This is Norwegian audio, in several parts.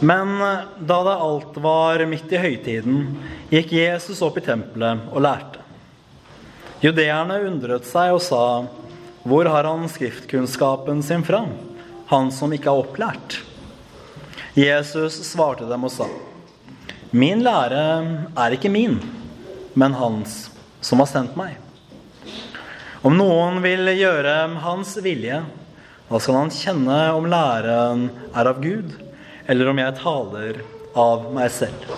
Men da det alt var midt i høytiden, gikk Jesus opp i tempelet og lærte. Judeerne undret seg og sa, 'Hvor har han skriftkunnskapen sin fra, han som ikke er opplært?' Jesus svarte dem og sa, 'Min lære er ikke min, men hans som har sendt meg.' Om noen vil gjøre hans vilje, da skal han kjenne om læren er av Gud, eller om jeg taler av meg selv.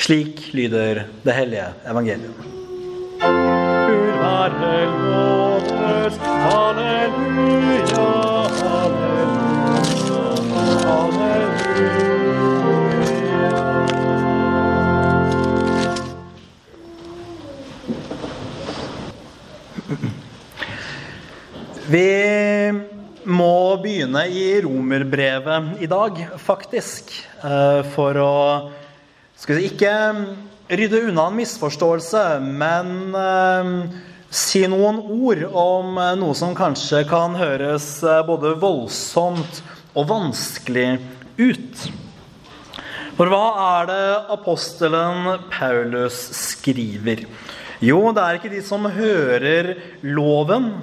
Slik lyder det hellige evangeliet. Gud være lovet, halleluja, halleluja, halleluja. Vi begynne i romerbrevet i dag, faktisk. eh, For å skal si, ikke rydde unna en misforståelse, men eh, si noen ord om eh, noe som kanskje kan høres eh, både voldsomt og vanskelig ut. For hva er det apostelen Paulus skriver? Jo, det er ikke de som hører loven,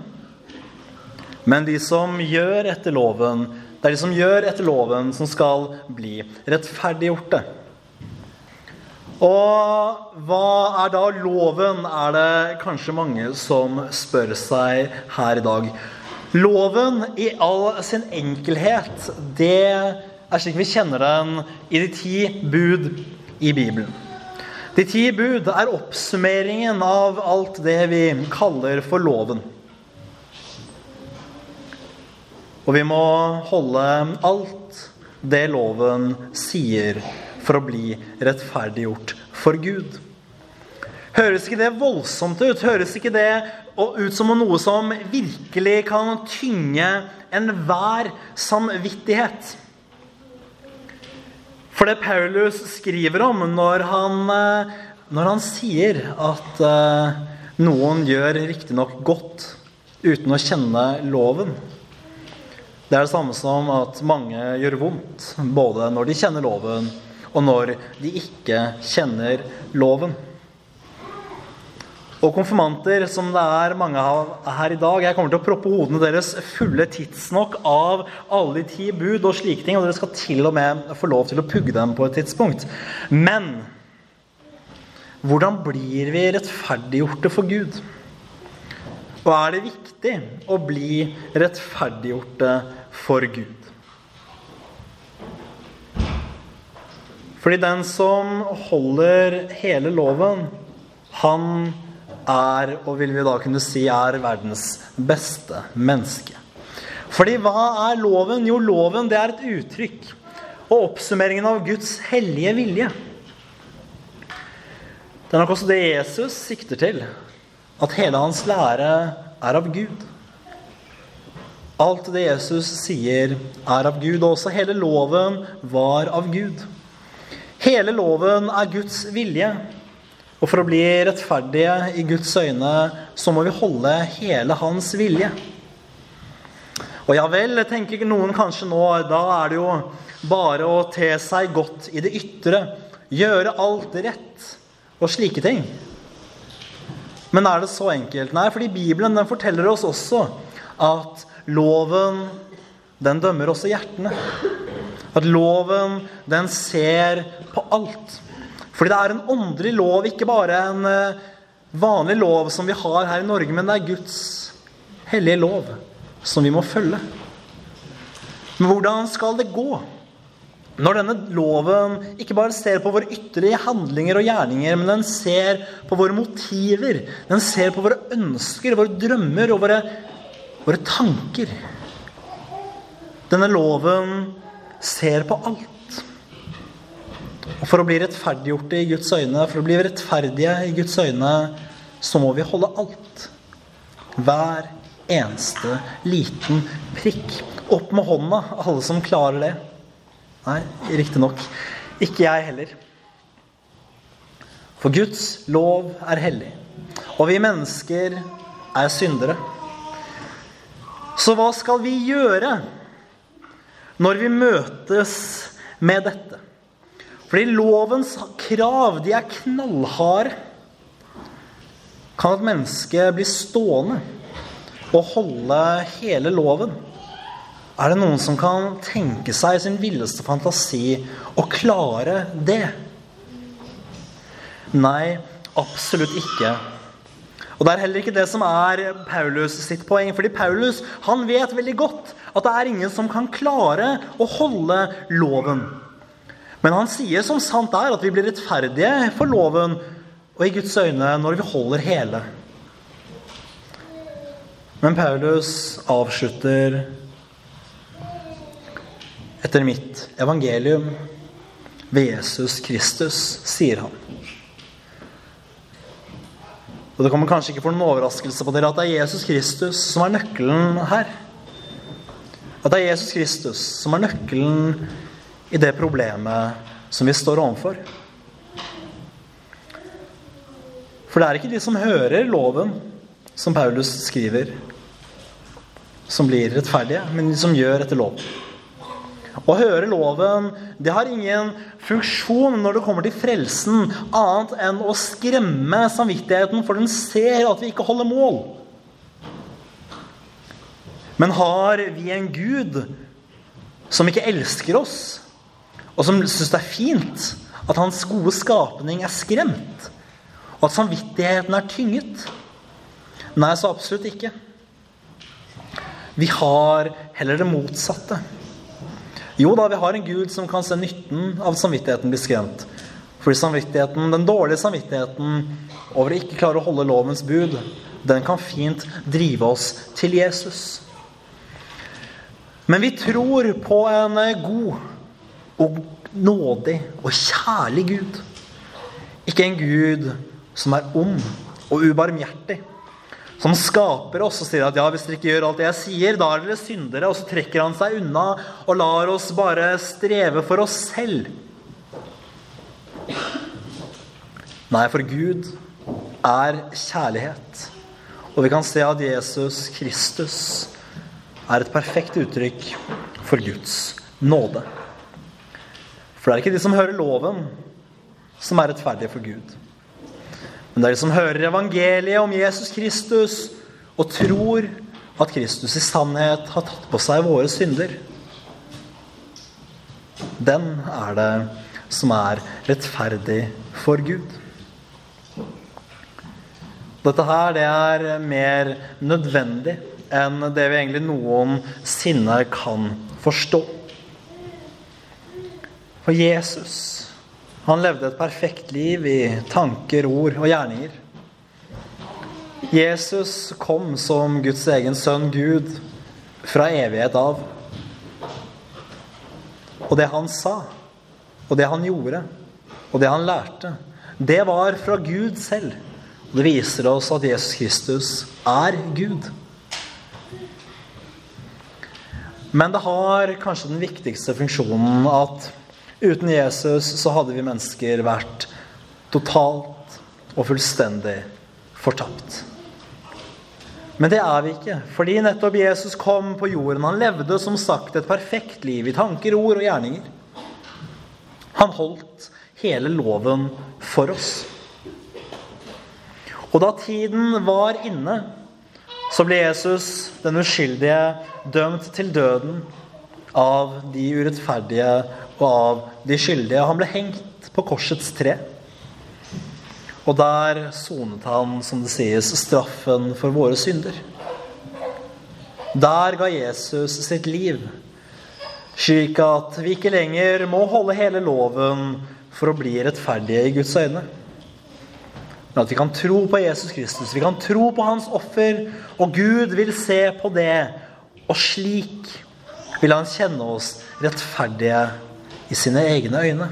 men de som gjør etter loven, det er de som gjør etter loven, som skal bli rettferdiggjorte. Og hva er da loven, er det kanskje mange som spør seg her i dag. Loven i all sin enkelhet, det er slik vi kjenner den i de ti bud i Bibelen. De ti bud er oppsummeringen av alt det vi kaller for loven. Og vi må holde alt det loven sier for å bli rettferdiggjort for Gud. Høres ikke det voldsomt ut? Høres ikke det ut som noe som virkelig kan tynge enhver samvittighet? For det Paulus skriver om når han, når han sier at eh, noen gjør riktignok godt uten å kjenne loven det er det samme som at mange gjør vondt, både når de kjenner loven, og når de ikke kjenner loven. Og konfirmanter, som det er mange av her i dag, jeg kommer til å proppe hodene deres fulle tidsnok av alle de ti bud og slike ting, og dere skal til og med få lov til å pugge dem på et tidspunkt. Men hvordan blir vi rettferdiggjorte for Gud? Og er det viktig å bli rettferdiggjorte for Gud? Fordi den som holder hele loven, han er, og vil vi da kunne si, er verdens beste menneske. Fordi hva er loven? Jo, loven det er et uttrykk og oppsummeringen av Guds hellige vilje. Det er nok også det Jesus sikter til. At hele hans lære er av Gud. Alt det Jesus sier, er av Gud. Og også hele loven var av Gud. Hele loven er Guds vilje. Og for å bli rettferdige i Guds øyne, så må vi holde hele hans vilje. Og ja vel, tenker noen kanskje nå, da er det jo bare å te seg godt i det ytre, gjøre alt rett og slike ting. Men er det så enkelt? Nei, fordi Bibelen den forteller oss også at loven den dømmer også hjertene. At loven den ser på alt. Fordi det er en åndelig lov, ikke bare en vanlig lov som vi har her i Norge, men det er Guds hellige lov som vi må følge. Men hvordan skal det gå? Når denne loven ikke bare ser på våre ytre handlinger og gjerninger, men den ser på våre motiver, den ser på våre ønsker, våre drømmer og våre, våre tanker. Denne loven ser på alt. Og For å bli rettferdiggjorte i Guds øyne, for å bli rettferdige i Guds øyne, så må vi holde alt. Hver eneste liten prikk. Opp med hånda, alle som klarer det. Nei, riktignok ikke jeg heller. For Guds lov er hellig, og vi mennesker er syndere. Så hva skal vi gjøre når vi møtes med dette. Fordi lovens krav, de er knallharde. Kan et menneske bli stående og holde hele loven? Er det noen som kan tenke seg i sin villeste fantasi å klare det? Nei, absolutt ikke. Og Det er heller ikke det som er Paulus sitt poeng. fordi Paulus han vet veldig godt at det er ingen som kan klare å holde loven. Men han sier som sant er, at vi blir rettferdige for loven og i Guds øyne når vi holder hele. Men Paulus avslutter etter mitt evangelium ved Jesus Kristus, sier han. Og Det kommer kanskje ikke for noen overraskelse på dere at det er Jesus Kristus som er nøkkelen her. At det er Jesus Kristus som er nøkkelen i det problemet som vi står overfor. For det er ikke de som hører loven, som Paulus skriver, som blir rettferdige, men de som gjør etter loven. Å høre loven det har ingen funksjon når det kommer til frelsen, annet enn å skremme samvittigheten, for den ser at vi ikke holder mål. Men har vi en Gud som ikke elsker oss, og som syns det er fint at hans gode skapning er skremt, og at samvittigheten er tynget? Nei, så absolutt ikke. Vi har heller det motsatte. Jo da, vi har en Gud som kan se nytten av samvittigheten bli skremt. Fordi samvittigheten, den dårlige samvittigheten over å ikke klare å holde lovens bud, den kan fint drive oss til Jesus. Men vi tror på en god og nådig og kjærlig Gud. Ikke en Gud som er ond og ubarmhjertig som skaper oss og sier at ja, hvis dere ikke gjør alt det jeg sier, da er dere syndere. Og så trekker han seg unna og lar oss bare streve for oss selv. Nei, for Gud er kjærlighet. Og vi kan se at Jesus Kristus er et perfekt uttrykk for Guds nåde. For det er ikke de som hører loven, som er rettferdige for Gud. Men dere som hører evangeliet om Jesus Kristus og tror at Kristus i sannhet har tatt på seg våre synder, den er det som er rettferdig for Gud. Dette her det er mer nødvendig enn det vi egentlig noensinne kan forstå. For Jesus han levde et perfekt liv i tanker, ord og gjerninger. Jesus kom som Guds egen sønn Gud fra evighet av. Og det han sa, og det han gjorde, og det han lærte, det var fra Gud selv. Og det viser oss at Jesus Kristus er Gud. Men det har kanskje den viktigste funksjonen at Uten Jesus så hadde vi mennesker vært totalt og fullstendig fortapt. Men det er vi ikke, fordi nettopp Jesus kom på jorden. Han levde som sagt et perfekt liv i tanker, ord og gjerninger. Han holdt hele loven for oss. Og da tiden var inne, så ble Jesus, den uskyldige, dømt til døden av de urettferdige og av de skyldige. Han ble hengt på korsets tre. Og der sonet han, som det sies, straffen for våre synder. Der ga Jesus sitt liv, slik at vi ikke lenger må holde hele loven for å bli rettferdige i Guds øyne. Men at vi kan tro på Jesus Kristus, vi kan tro på hans offer, og Gud vil se på det. Og slik vil han kjenne oss rettferdige i sine egne øyne.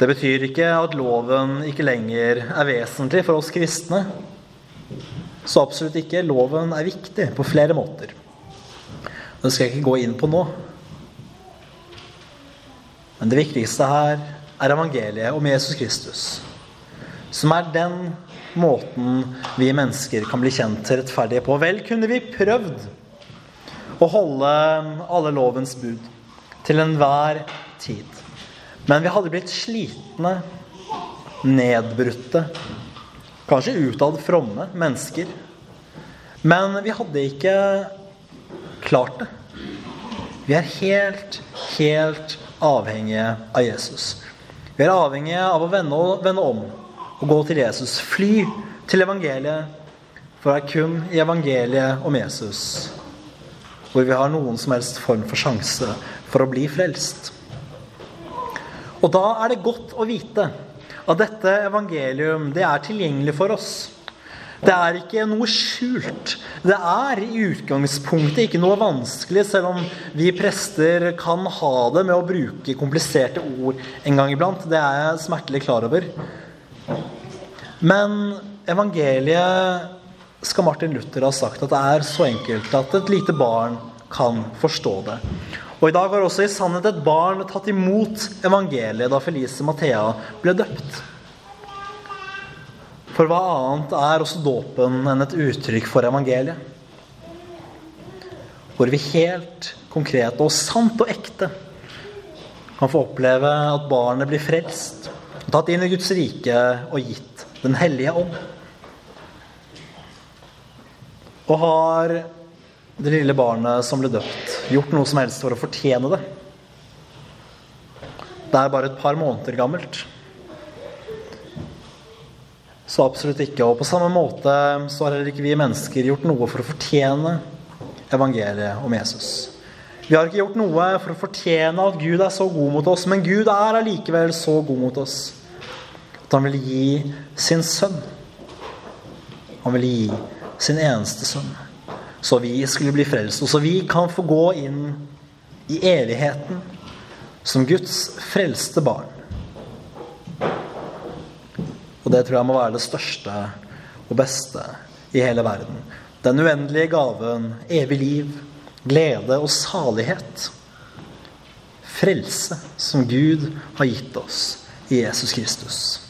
Det betyr ikke at loven ikke lenger er vesentlig for oss kristne. Så absolutt ikke. Loven er viktig på flere måter. Det skal jeg ikke gå inn på nå. Men det viktigste her er evangeliet om Jesus Kristus. Som er den måten vi mennesker kan bli kjent rettferdige på. Vel kunne vi prøvd å holde alle lovens bud. til enhver tid. Men vi hadde blitt slitne, nedbrutte, kanskje utad fromme mennesker. Men vi hadde ikke klart det. Vi er helt, helt avhengige av Jesus. Vi er avhengige av å vende, vende om og gå til Jesus. Fly til evangeliet, for det er kun i evangeliet om Jesus hvor vi har noen som helst form for sjanse for å bli frelst. Og da er det godt å vite at dette evangelium det er tilgjengelig for oss. Det er ikke noe skjult. Det er i utgangspunktet ikke noe vanskelig, selv om vi prester kan ha det med å bruke kompliserte ord en gang iblant. Det er jeg smertelig klar over. Men evangeliet skal Martin Luther ha sagt at det er så enkelt at et lite barn kan forstå det. Og I dag har også i sannhet et barn tatt imot evangeliet da Felice Mathea ble døpt. For hva annet er også dåpen enn et uttrykk for evangeliet? Hvor vi helt konkret og sant og ekte kan få oppleve at barnet blir frelst, tatt inn i Guds rike og gitt Den hellige ånd. Og har det lille barnet som ble døpt, gjort noe som helst for å fortjene det? Det er bare et par måneder gammelt. Så absolutt ikke. Og på samme måte så har heller ikke vi mennesker gjort noe for å fortjene evangeliet om Jesus. Vi har ikke gjort noe for å fortjene at Gud er så god mot oss, men Gud er allikevel så god mot oss at han vil gi sin sønn. Han vil gi sin eneste sønn. Så vi skulle bli frelst, og så vi kan få gå inn i evigheten som Guds frelste barn. Og det tror jeg må være det største og beste i hele verden. Den uendelige gaven, evig liv, glede og salighet. Frelse som Gud har gitt oss i Jesus Kristus.